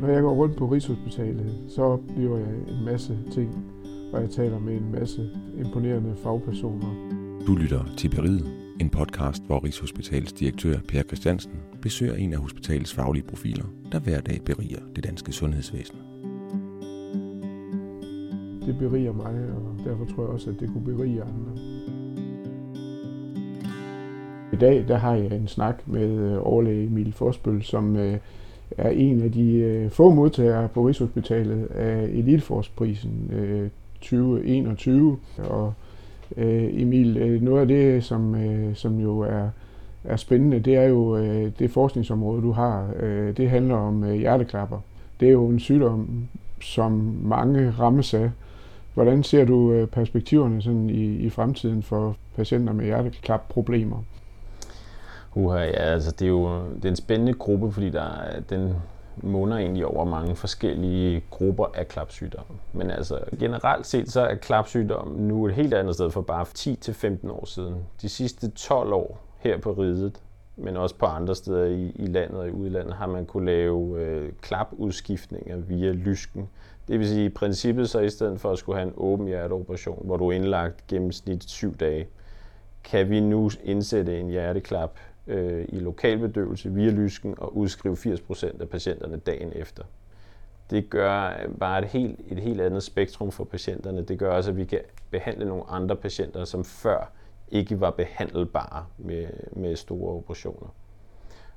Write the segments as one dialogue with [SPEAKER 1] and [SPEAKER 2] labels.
[SPEAKER 1] Når jeg går rundt på Rigshospitalet, så oplever jeg en masse ting, og jeg taler med en masse imponerende fagpersoner.
[SPEAKER 2] Du lytter til Beriget, en podcast, hvor Rigshospitalets direktør Per Christiansen besøger en af hospitalets faglige profiler, der hver dag beriger det danske sundhedsvæsen.
[SPEAKER 1] Det beriger mig, og derfor tror jeg også, at det kunne berige andre. I dag der har jeg en snak med øh, overlæge Emil Forsbøl, som øh, er en af de øh, få modtagere på Rigshospitalet af Eliteforsprisen 2021. Øh, Og øh, Emil, øh, noget af det, som, som jo er, er spændende, det er jo det forskningsområde, du har. Det handler om hjerteklapper. Det er jo en sygdom, som mange rammes af. Hvordan ser du perspektiverne sådan i, i fremtiden for patienter med hjerteklapproblemer?
[SPEAKER 3] Uha, ja, altså det er jo det er en spændende gruppe, fordi der den måner egentlig over mange forskellige grupper af klapsygdomme. Men altså generelt set, så er klapsygdom nu et helt andet sted for bare 10-15 år siden. De sidste 12 år her på riget, men også på andre steder i, i landet og i udlandet, har man kunne lave øh, klapudskiftninger via lysken. Det vil sige i princippet så i stedet for at skulle have en åben hjerteoperation, hvor du er indlagt gennemsnit syv dage, kan vi nu indsætte en hjerteklap øh, i lokalbedøvelse via lysken og udskrive 80% af patienterne dagen efter. Det gør øh, bare et helt, et helt andet spektrum for patienterne. Det gør også, at vi kan behandle nogle andre patienter, som før ikke var behandlbare med, med store operationer.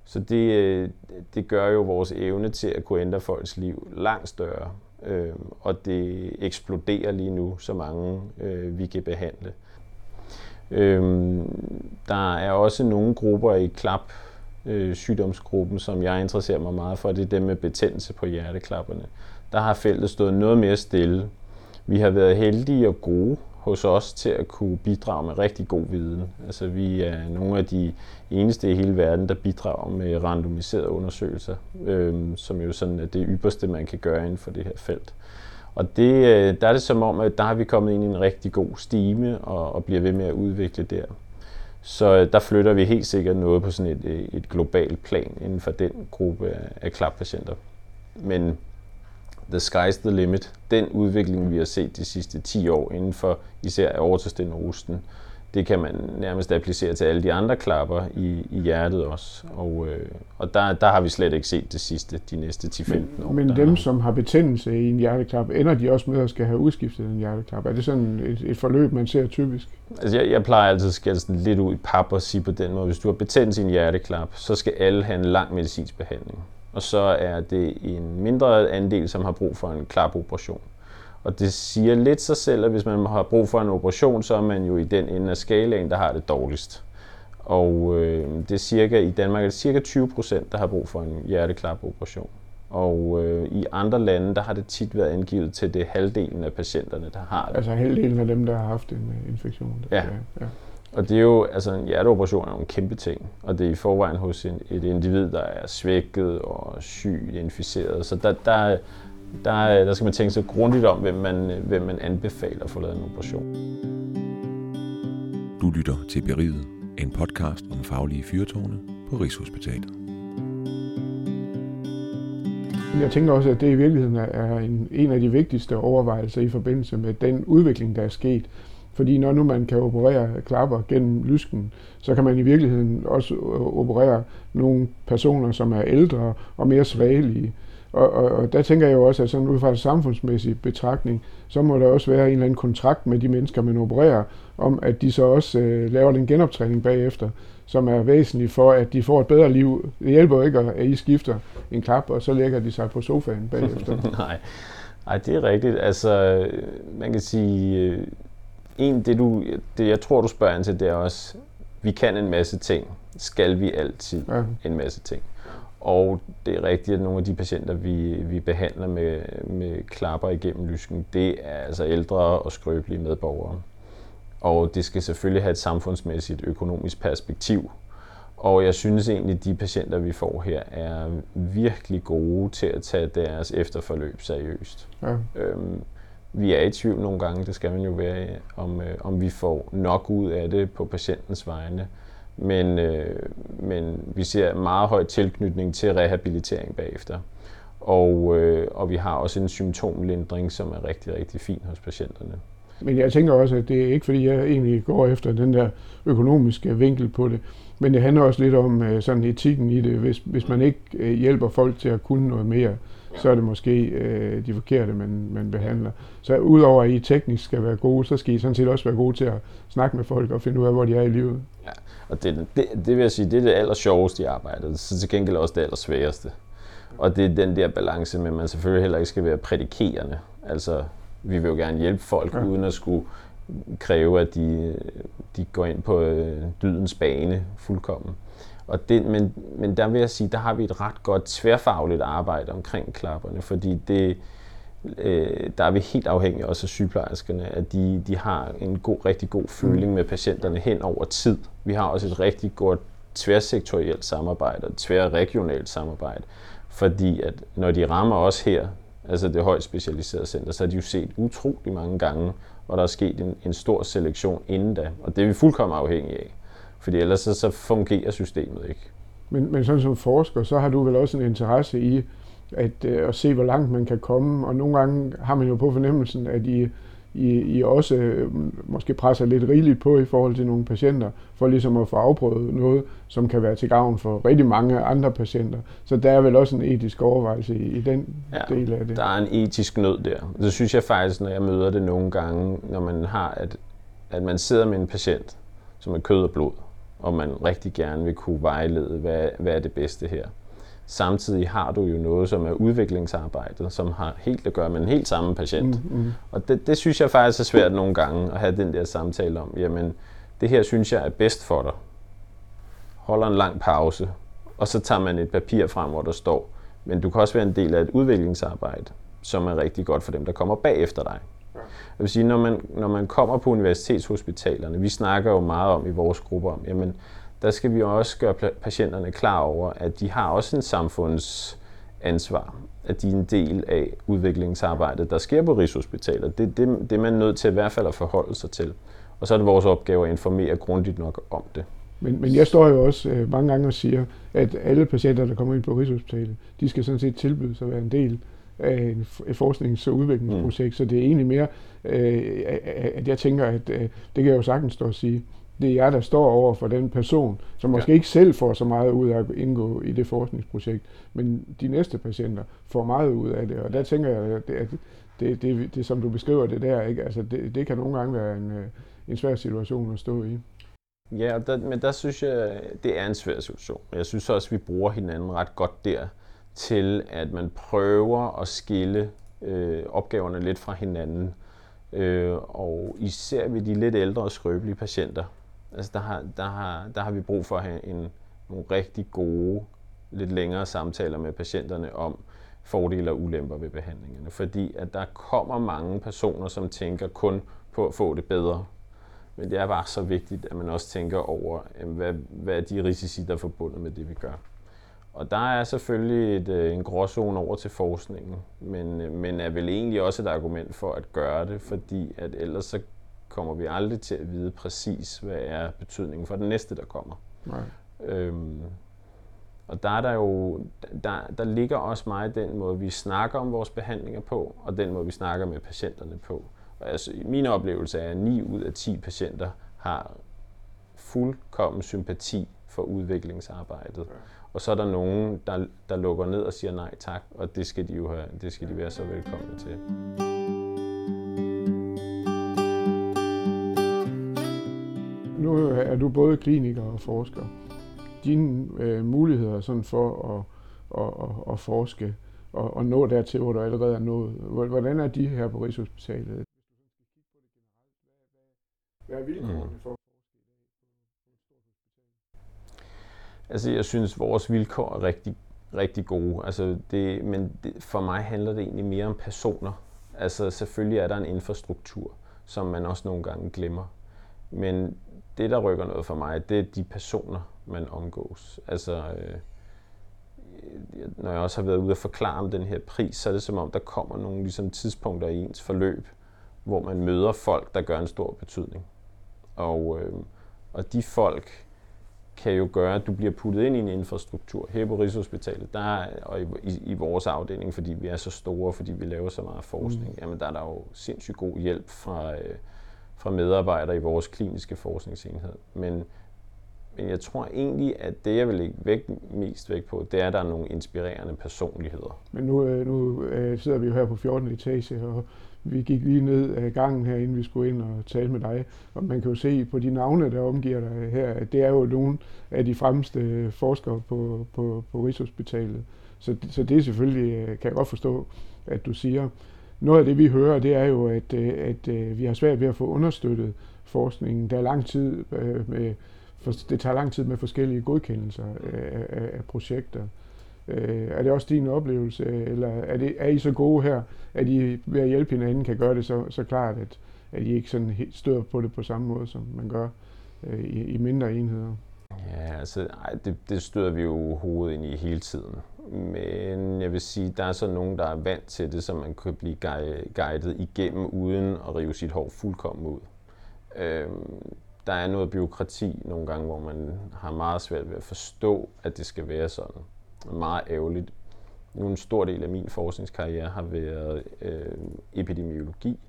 [SPEAKER 3] Så det, øh, det gør jo vores evne til at kunne ændre folks liv langt større. Øh, og det eksploderer lige nu, så mange øh, vi kan behandle. Øhm, der er også nogle grupper i klap øh, sygdomsgruppen, som jeg interesserer mig meget for. Det er dem med betændelse på hjerteklapperne. Der har feltet stået noget mere stille. Vi har været heldige og gode hos os til at kunne bidrage med rigtig god viden. Altså vi er nogle af de eneste i hele verden, der bidrager med randomiserede undersøgelser, øh, som jo sådan er det ypperste, man kan gøre inden for det her felt. Og det, øh, der er det som om, at der har vi kommet ind i en rigtig god stime og, og bliver ved med at udvikle der. Så øh, der flytter vi helt sikkert noget på sådan et, øh, et globalt plan inden for den gruppe af, klappatienter. Men the sky's the limit. Den udvikling, vi har set de sidste 10 år inden for især aortostenosen, det kan man nærmest applicere til alle de andre klapper i, i hjertet også. Og, øh, og der, der har vi slet ikke set det sidste de næste 10-15 år.
[SPEAKER 1] Men dem, som har betændelse i en hjerteklap, ender de også med at skal have udskiftet en hjerteklap? Er det sådan et, et forløb, man ser typisk?
[SPEAKER 3] Altså jeg, jeg plejer altid at skælde sådan lidt ud i pap og sige på den måde, hvis du har betændelse i en hjerteklap, så skal alle have en lang medicinsk behandling. Og så er det en mindre andel, som har brug for en klapoperation. Og det siger lidt sig selv, at hvis man har brug for en operation, så er man jo i den ende af skalaen, der har det dårligst. Og øh, det er cirka, i Danmark er det cirka 20 procent, der har brug for en hjerteklapoperation. Og øh, i andre lande, der har det tit været angivet til det halvdelen af patienterne, der har det.
[SPEAKER 1] Altså halvdelen af dem, der har haft en uh, infektion.
[SPEAKER 3] Der, ja. ja. Og det er jo, altså en hjerteoperation er jo en kæmpe ting, og det er i forvejen hos en, et individ, der er svækket og syg, inficeret. Så der, der, der, der skal man tænke sig grundigt om, hvem man, hvem man anbefaler at få lavet en operation.
[SPEAKER 2] Du lytter til Beriget, en podcast om faglige fyrtårne på Rigshospitalet.
[SPEAKER 1] Jeg tænker også, at det i virkeligheden er en, en af de vigtigste overvejelser i forbindelse med den udvikling, der er sket. Fordi når nu man kan operere klapper gennem lysken, så kan man i virkeligheden også operere nogle personer, som er ældre og mere svagelige. Og, og, og der tænker jeg jo også, at sådan ud fra en samfundsmæssig betragtning, så må der også være en eller anden kontrakt med de mennesker, man opererer, om at de så også øh, laver den genoptræning bagefter, som er væsentlig for, at de får et bedre liv. Det hjælper jo ikke, at I skifter en klap, og så lægger de sig på sofaen bagefter.
[SPEAKER 3] Nej. Nej, det er rigtigt. Altså, man kan sige, øh, en, det, du, det jeg tror, du spørger ind til, det er også, vi kan en masse ting. Skal vi altid ja. en masse ting? Og det er rigtigt, at nogle af de patienter, vi, vi behandler med, med klapper igennem lysken, det er altså ældre og skrøbelige medborgere. Og det skal selvfølgelig have et samfundsmæssigt økonomisk perspektiv. Og jeg synes egentlig, at de patienter, vi får her, er virkelig gode til at tage deres efterforløb seriøst. Ja. Øhm, vi er i tvivl nogle gange, det skal man jo være, om, øh, om vi får nok ud af det på patientens vegne. Men, øh, men vi ser meget høj tilknytning til rehabilitering bagefter. Og, øh, og vi har også en symptomlindring, som er rigtig, rigtig fin hos patienterne.
[SPEAKER 1] Men jeg tænker også, at det er ikke fordi, jeg egentlig går efter den der økonomiske vinkel på det, men det handler også lidt om øh, sådan etikken i det. Hvis, hvis man ikke øh, hjælper folk til at kunne noget mere, så er det måske øh, de forkerte, man, man behandler. Så udover at I teknisk skal være gode, så skal I sådan set også være gode til at snakke med folk og finde ud af, hvor de er i livet.
[SPEAKER 3] Ja, og det, det, det vil jeg sige, det er det aller sjoveste i arbejdet, så til gengæld også det aller sværeste. Og det er den der balance med, at man selvfølgelig heller ikke skal være prædikerende. Altså, vi vil jo gerne hjælpe folk, ja. uden at skulle kræve, at de, de går ind på øh, dydens bane fuldkommen. Og det, men, men der vil jeg sige, der har vi et ret godt tværfagligt arbejde omkring klapperne, fordi det, øh, der er vi helt afhængige også af sygeplejerskerne, at de, de har en god, rigtig god føling med patienterne hen over tid. Vi har også et rigtig godt tværsektorielt samarbejde og tværregionalt samarbejde, fordi at når de rammer os her, altså det højt specialiserede center, så har de jo set utrolig mange gange, hvor der er sket en, en stor selektion inden da, og det er vi fuldkommen afhængige af. Fordi ellers så, så fungerer systemet ikke.
[SPEAKER 1] Men, men sådan som forsker, så har du vel også en interesse i at, øh, at se, hvor langt man kan komme. Og nogle gange har man jo på fornemmelsen, at I, I, I også øh, måske presser lidt rigeligt på i forhold til nogle patienter, for ligesom at få afprøvet noget, som kan være til gavn for rigtig mange andre patienter. Så der er vel også en etisk overvejelse i, i den ja, del af det.
[SPEAKER 3] der er en etisk nød der. Det synes jeg faktisk, når jeg møder det nogle gange, når man har, at, at man sidder med en patient, som er kød og blod, og man rigtig gerne vil kunne vejlede, hvad, hvad er det bedste her. Samtidig har du jo noget, som er udviklingsarbejdet, som har helt at gøre med en helt samme patient. Mm, mm. Og det, det synes jeg faktisk er svært nogle gange at have den der samtale om, jamen det her synes jeg er bedst for dig. Holder en lang pause, og så tager man et papir frem, hvor der står, men du kan også være en del af et udviklingsarbejde, som er rigtig godt for dem, der kommer bagefter dig. Jeg vil sige, når man, når man kommer på universitetshospitalerne, vi snakker jo meget om i vores grupper om, jamen, der skal vi også gøre patienterne klar over, at de har også en samfundsansvar, at de er en del af udviklingsarbejdet, der sker på Rigshospitalet. Det, det, det er man nødt til i hvert fald at forholde sig til. Og så er det vores opgave at informere grundigt nok om det.
[SPEAKER 1] Men, men jeg står jo også øh, mange gange og siger, at alle patienter, der kommer ind på Rigshospitalet, de skal sådan set tilbyde sig at være en del af et forsknings- og udviklingsprojekt. Mm. Så det er egentlig mere, øh, at jeg tænker, at øh, det kan jeg jo sagtens stå og sige, det er jer, der står over for den person, som måske ja. ikke selv får så meget ud af at indgå i det forskningsprojekt, men de næste patienter får meget ud af det. Og der tænker jeg, at det, at det, det, det som du beskriver det der, ikke? Altså, det, det kan nogle gange være en, øh, en svær situation at stå i.
[SPEAKER 3] Ja, der, men der synes jeg, det er en svær situation. Jeg synes også, at vi bruger hinanden ret godt der til, at man prøver at skille øh, opgaverne lidt fra hinanden. Øh, og især ved de lidt ældre og skrøbelige patienter, altså der har, der har, der har vi brug for at have en, nogle rigtig gode, lidt længere samtaler med patienterne om fordele og ulemper ved behandlingerne. Fordi at der kommer mange personer, som tænker kun på at få det bedre. Men det er bare så vigtigt, at man også tænker over, hvad, hvad er de risici, der er forbundet med det, vi gør. Og der er selvfølgelig et, øh, en gråzone over til forskningen, men, øh, men er vel egentlig også et argument for at gøre det, fordi at ellers så kommer vi aldrig til at vide præcis, hvad er betydningen for den næste, der kommer. Nej. Øhm, og der er der jo, der, der ligger også meget den måde, vi snakker om vores behandlinger på, og den måde, vi snakker med patienterne på. Og altså, min oplevelse er, at 9 ud af 10 patienter har fuldkommen sympati for udviklingsarbejdet. Ja. Og så er der nogen, der, der lukker ned og siger nej tak, og det skal de jo have, det skal de være så velkomne til.
[SPEAKER 1] Nu er du både kliniker og forsker. Dine øh, muligheder sådan for at, at, at, at forske og, og nå dertil, hvor du allerede er nået. Hvordan er de her på Rigshospitalet? Hvad er vilkårene mm. for
[SPEAKER 3] Altså, jeg synes, vores vilkår er rigtig, rigtig gode. Altså, det, men det, for mig handler det egentlig mere om personer. Altså, selvfølgelig er der en infrastruktur, som man også nogle gange glemmer. Men det, der rykker noget for mig, det er de personer, man omgås. Altså, øh, når jeg også har været ude og forklare om den her pris, så er det som om, der kommer nogle ligesom, tidspunkter i ens forløb, hvor man møder folk, der gør en stor betydning. Og, øh, og de folk kan jo gøre, at du bliver puttet ind i en infrastruktur. Her på Rigshospitalet, der er, og i, i, i vores afdeling, fordi vi er så store, fordi vi laver så meget forskning, mm. jamen der er der jo sindssygt god hjælp fra, øh, fra medarbejdere i vores kliniske forskningsenhed. Men, men jeg tror egentlig, at det, jeg vil lægge væk, mest væk på, det er, at der er nogle inspirerende personligheder.
[SPEAKER 1] Men nu, øh, nu øh, sidder vi jo her på 14. etage, og vi gik lige ned ad gangen her, inden vi skulle ind og tale med dig. Og man kan jo se på de navne, der omgiver dig her, at det er jo nogle af de fremmeste forskere på, på, på Rigshospitalet. Så, så det er selvfølgelig, øh, kan jeg godt forstå, at du siger. Noget af det, vi hører, det er jo, at, øh, at, øh, vi har svært ved at få understøttet forskningen. Der er lang tid med, det tager lang tid med forskellige godkendelser af, af, af projekter. Øh, er det også din oplevelse, eller er, det, er I så gode her, at I ved at hjælpe hinanden kan gøre det så, så klart, at, at I ikke sådan helt støder på det på samme måde, som man gør øh, i, i mindre enheder?
[SPEAKER 3] Ja, altså ej, det, det støder vi jo hovedet ind i hele tiden. Men jeg vil sige, der er så nogen, der er vant til det, så man kan blive guidet igennem uden at rive sit hår fuldkommen ud. Øhm, der er noget byråkrati nogle gange, hvor man har meget svært ved at forstå, at det skal være sådan meget ærgerligt. Nu en stor del af min forskningskarriere har været øh, epidemiologi,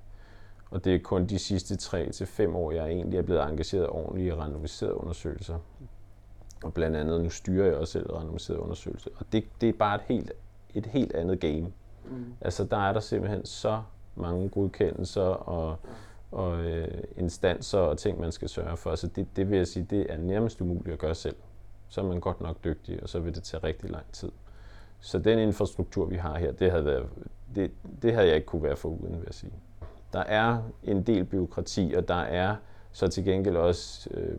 [SPEAKER 3] og det er kun de sidste 3 til fem år, jeg egentlig er blevet engageret ordentligt i randomiserede undersøgelser. Og blandt andet, nu styrer jeg også selv randomiserede undersøgelser. Og det, det er bare et helt, et helt andet game. Mm. Altså, der er der simpelthen så mange godkendelser og, og øh, instanser og ting, man skal sørge for. Så det, det vil jeg sige, det er nærmest umuligt at gøre selv så er man godt nok dygtig, og så vil det tage rigtig lang tid. Så den infrastruktur, vi har her, det havde, været, det, det havde jeg ikke kunne være for uden, vil jeg sige. Der er en del byråkrati, og der er så til gengæld også øh,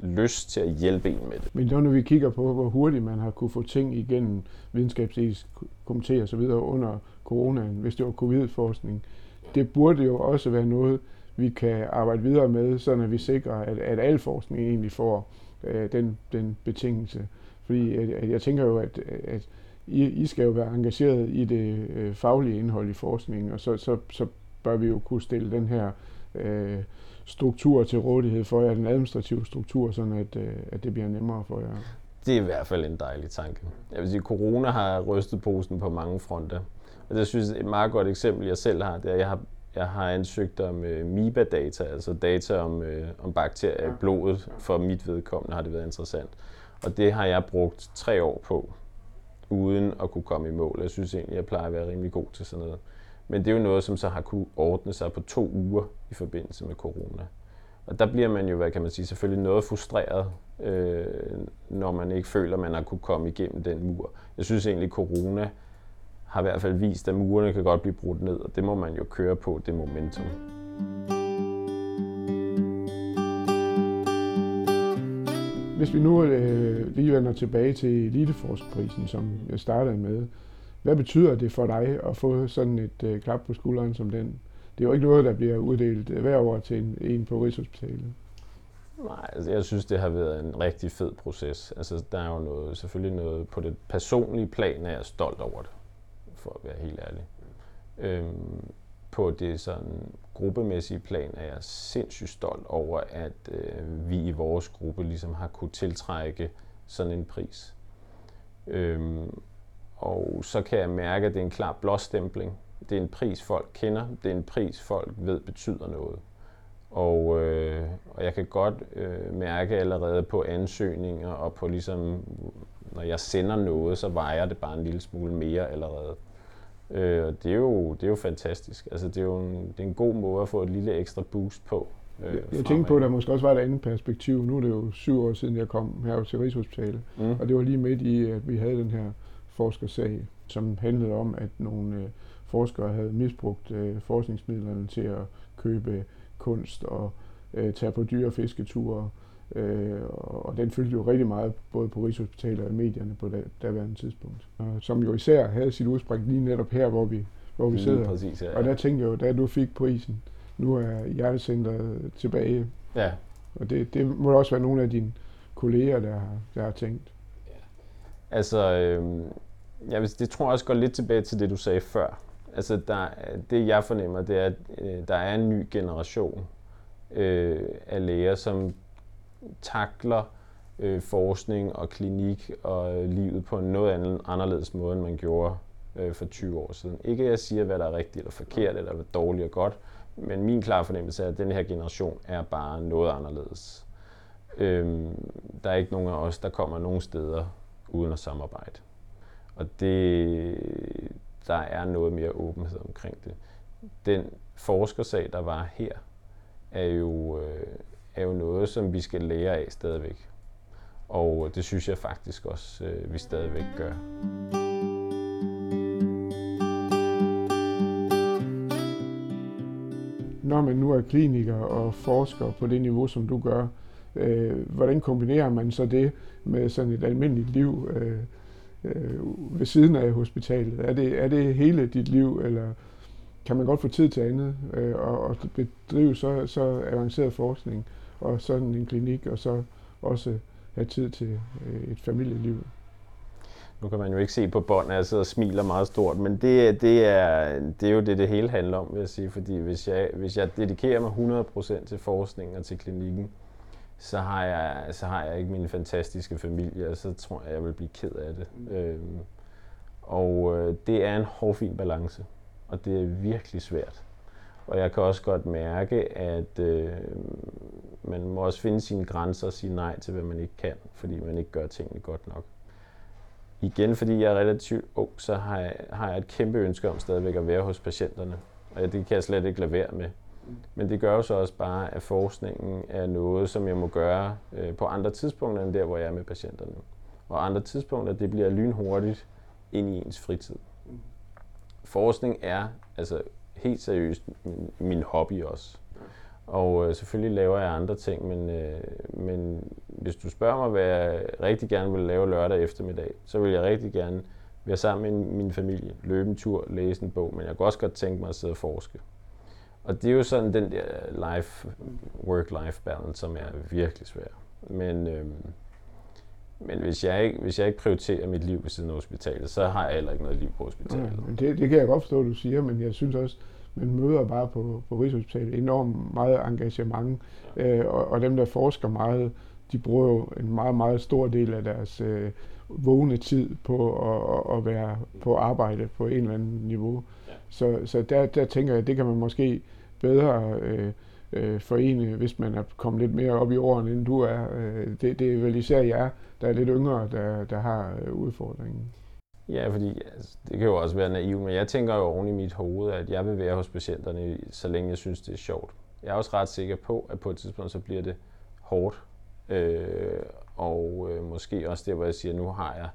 [SPEAKER 3] lyst til at hjælpe en med det.
[SPEAKER 1] Men når vi kigger på, hvor hurtigt man har kunne få ting igennem videnskabsetisk komité og så videre under coronaen, hvis det var covid-forskning, det burde jo også være noget, vi kan arbejde videre med, så vi sikrer, at, at al forskning egentlig får øh, den, den betingelse. Fordi at, jeg tænker jo, at, at I, I skal jo være engageret i det øh, faglige indhold i forskningen, og så, så, så bør vi jo kunne stille den her øh, struktur til rådighed for jer, den administrative struktur, sådan at, øh, at det bliver nemmere for jer.
[SPEAKER 3] Det er i hvert fald en dejlig tanke. Jeg vil sige, corona har rystet posen på mange fronter. Og det synes jeg et meget godt eksempel, jeg selv har, det er, at jeg har jeg har ansøgt om øh, MIBA-data, altså data om, øh, om bakterier i blodet. For mit vedkommende har det været interessant. Og det har jeg brugt tre år på, uden at kunne komme i mål. Jeg synes egentlig, jeg plejer at være rimelig god til sådan noget. Men det er jo noget, som så har kunne ordne sig på to uger i forbindelse med corona. Og der bliver man jo, hvad kan man sige, selvfølgelig noget frustreret, øh, når man ikke føler, man har kunne komme igennem den mur. Jeg synes egentlig, corona har i hvert fald vist, at murene kan godt blive brudt ned, og det må man jo køre på, det momentum.
[SPEAKER 1] Hvis vi nu øh, lige vender tilbage til Eliteforskprisen, som jeg startede med, hvad betyder det for dig at få sådan et øh, klap på skulderen som den? Det er jo ikke noget, der bliver uddelt øh, hver år til en, en på Rigshospitalet.
[SPEAKER 3] Nej, altså jeg synes, det har været en rigtig fed proces. Altså, der er jo noget, selvfølgelig noget på det personlige plan, er jeg stolt over det for at være helt ærlig. Øhm, på det sådan gruppemæssige plan er jeg sindssygt stolt over, at øh, vi i vores gruppe ligesom har kunne tiltrække sådan en pris. Øhm, og så kan jeg mærke, at det er en klar blåstempling. Det er en pris, folk kender. Det er en pris, folk ved betyder noget. Og, øh, og jeg kan godt øh, mærke allerede på ansøgninger og på ligesom, når jeg sender noget, så vejer det bare en lille smule mere allerede. Øh, og det er, jo, det er jo fantastisk. Altså, det er jo en, det er en god måde at få et lille ekstra boost på.
[SPEAKER 1] Øh, jeg, jeg tænkte på, at der måske også var et andet perspektiv. Nu er det jo syv år siden, jeg kom her til Rigshospitalet. Mm. Og det var lige midt i, at vi havde den her forskersag, som handlede om, at nogle øh, forskere havde misbrugt øh, forskningsmidlerne til at købe kunst og øh, tage på dyre fisketure Øh, og den fyldte jo rigtig meget, både på Rigshospitalet og i medierne på det daværende tidspunkt. Og som jo især havde sit udspring lige netop her, hvor vi, hvor vi sidder.
[SPEAKER 3] Præcis, ja, ja.
[SPEAKER 1] Og der tænkte jeg jo, da du fik prisen, nu er hjertecenteret tilbage.
[SPEAKER 3] Ja.
[SPEAKER 1] Og det, det må også være nogle af dine kolleger, der har, der har tænkt. Ja.
[SPEAKER 3] Altså, øh, jeg vil, det tror jeg også går lidt tilbage til det, du sagde før. Altså, der, det jeg fornemmer, det er, at øh, der er en ny generation øh, af læger, som takler øh, forskning og klinik og øh, livet på en noget anden, anderledes måde, end man gjorde øh, for 20 år siden. Ikke at jeg siger, hvad der er rigtigt eller forkert, eller hvad dårligt og godt, men min klare fornemmelse er, at den her generation er bare noget anderledes. Øhm, der er ikke nogen af os, der kommer nogen steder uden at samarbejde. Og det, der er noget mere åbenhed omkring det. Den forskersag, der var her, er jo, øh, er jo noget, som vi skal lære af stadigvæk. Og det synes jeg faktisk også, øh, vi stadigvæk gør.
[SPEAKER 1] Når man nu er kliniker og forsker på det niveau, som du gør, øh, hvordan kombinerer man så det med sådan et almindeligt liv øh, øh, ved siden af hospitalet? Er det, er det hele dit liv, eller kan man godt få tid til andet øh, og, og bedrive så, så avanceret forskning og sådan en klinik, og så også have tid til øh, et familieliv?
[SPEAKER 3] Nu kan man jo ikke se på bånd, at jeg sidder og smiler meget stort, men det, det, er, det er jo det, det hele handler om, vil jeg sige. Fordi hvis jeg, hvis jeg dedikerer mig 100% til forskningen og til klinikken, så har, jeg, så har jeg ikke min fantastiske familie, og så tror jeg, jeg vil blive ked af det. Mm. Øhm, og øh, det er en hårfin balance, og det er virkelig svært. Og jeg kan også godt mærke, at øh, man må også finde sine grænser og sige nej til, hvad man ikke kan, fordi man ikke gør tingene godt nok. Igen, fordi jeg er relativt ung, så har jeg, har jeg et kæmpe ønske om stadigvæk at være hos patienterne. Og det kan jeg slet ikke lade være med. Men det gør jo så også bare, at forskningen er noget, som jeg må gøre øh, på andre tidspunkter end der, hvor jeg er med patienterne. Og andre tidspunkter, det bliver lynhurtigt ind i ens fritid. Forskning er altså helt seriøst min, min hobby også. Og øh, selvfølgelig laver jeg andre ting, men, øh, men hvis du spørger mig, hvad jeg rigtig gerne vil lave lørdag eftermiddag, så vil jeg rigtig gerne være sammen med min familie, løbe en tur, læse en bog, men jeg kunne også godt tænke mig at sidde og forske. Og det er jo sådan den der life, work-life balance, som er virkelig svær. Men, øh, men hvis jeg, ikke, hvis jeg ikke prioriterer mit liv ved siden af hospitalet, så har jeg heller ikke noget liv på hospitalet.
[SPEAKER 1] Ja, det, det kan jeg godt forstå, du siger, men jeg synes også, man møder bare på, på Rigshospitalet enormt meget engagement, øh, og, og dem, der forsker meget, de bruger jo en meget, meget stor del af deres øh, vågne tid på at, at være på arbejde på en eller anden niveau. Så, så der, der tænker jeg, det kan man måske bedre øh, øh, forene, hvis man er kommet lidt mere op i årene, end du er. Øh, det, det er vel især jer, der er lidt yngre, der, der har øh, udfordringen.
[SPEAKER 3] Ja, fordi altså, det kan jo også være naivt, men jeg tænker jo oven i mit hoved, at jeg vil være hos patienterne, så længe jeg synes, det er sjovt. Jeg er også ret sikker på, at på et tidspunkt så bliver det hårdt. Øh, og øh, måske også det, hvor jeg siger, nu har jeg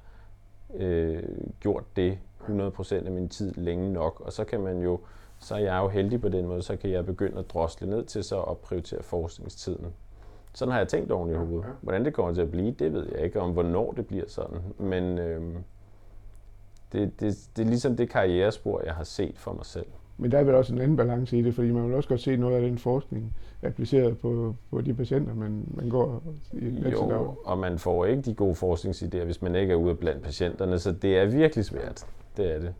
[SPEAKER 3] øh, gjort det 100% af min tid længe nok, og så kan man jo, så er jeg jo heldig på den måde, så kan jeg begynde at drosle ned til så at prioritere forskningstiden. Sådan har jeg tænkt oven i hovedet. Hvordan det kommer til at blive, det ved jeg ikke, om hvornår det bliver sådan. Men øh, det, det, det er ligesom det karrierespor, jeg har set for mig selv.
[SPEAKER 1] Men der er vel også en anden balance i det, fordi man vil også godt se noget af den forskning appliceret på, på de patienter, man, man går i
[SPEAKER 3] Jo, dag. og man får ikke de gode forskningsidéer, hvis man ikke er ude blandt patienterne, så det er virkelig svært. Det er det.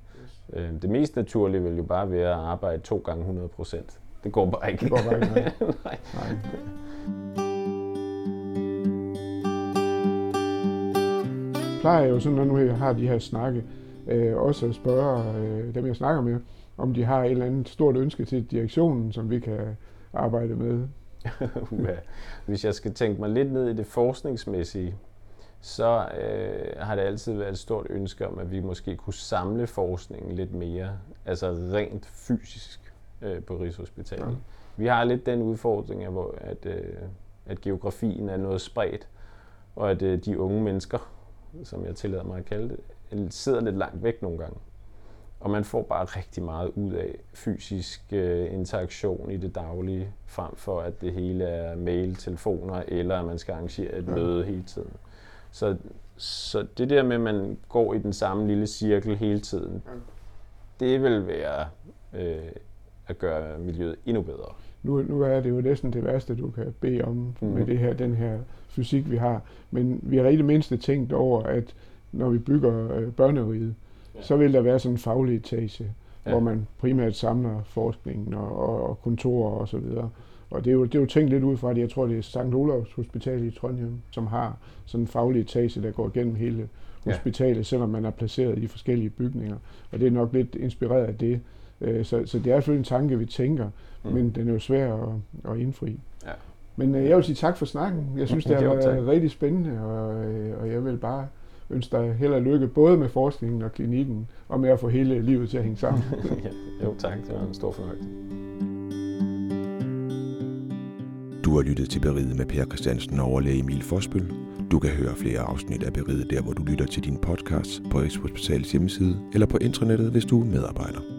[SPEAKER 3] Øh, det mest naturlige vil jo bare være at arbejde to gange 100 procent. Det går bare ikke.
[SPEAKER 1] Det går bare ikke, nej. nej. nej. plejer jo sådan, når nu jeg har de her snakke, øh, også at spørge øh, dem, jeg snakker med, om de har et eller andet stort ønske til direktionen, som vi kan arbejde med.
[SPEAKER 3] Hvis jeg skal tænke mig lidt ned i det forskningsmæssige, så øh, har det altid været et stort ønske om, at vi måske kunne samle forskningen lidt mere, altså rent fysisk øh, på Rigshospitalet. Ja. Vi har lidt den udfordring, at, at, øh, at geografien er noget spredt, og at øh, de unge mennesker, som jeg tillader mig at kalde det, sidder lidt langt væk nogle gange. Og man får bare rigtig meget ud af fysisk øh, interaktion i det daglige, frem for at det hele er mail, telefoner, eller at man skal arrangere et møde hele tiden. Så, så det der med, at man går i den samme lille cirkel hele tiden, det vil være øh, at gøre miljøet endnu bedre.
[SPEAKER 1] Nu, nu er det jo næsten det værste, du kan bede om mm. med det her, den her fysik, vi har. Men vi har rigtig mindste tænkt over, at når vi bygger øh, børneriget, ja. så vil der være sådan en faglig etage, ja. hvor man primært samler forskningen og, og, og kontorer og så videre. Og det er, jo, det er jo tænkt lidt ud fra det. Jeg tror, det er St. Olavs Hospital i Trondheim, som har sådan en faglig etage, der går gennem hele hospitalet, ja. selvom man er placeret i forskellige bygninger. Og det er nok lidt inspireret af det. Øh, så, så det er selvfølgelig en tanke, vi tænker, mm. men den er jo svær at, at indfri. Ja. Men øh, jeg vil sige tak for snakken. Jeg synes, det har været rigtig spændende, og, øh, og jeg vil bare ønske dig held og lykke, både med forskningen og klinikken, og med at få hele livet til at hænge sammen.
[SPEAKER 3] ja, jo tak, det var en stor fornøjelse.
[SPEAKER 2] Du har lyttet til Beriget med Per Christiansen og overlæge Emil Fosbøl. Du kan høre flere afsnit af Beriget der, hvor du lytter til din podcast på Rigshospitalets hjemmeside eller på intranettet, hvis du er medarbejder.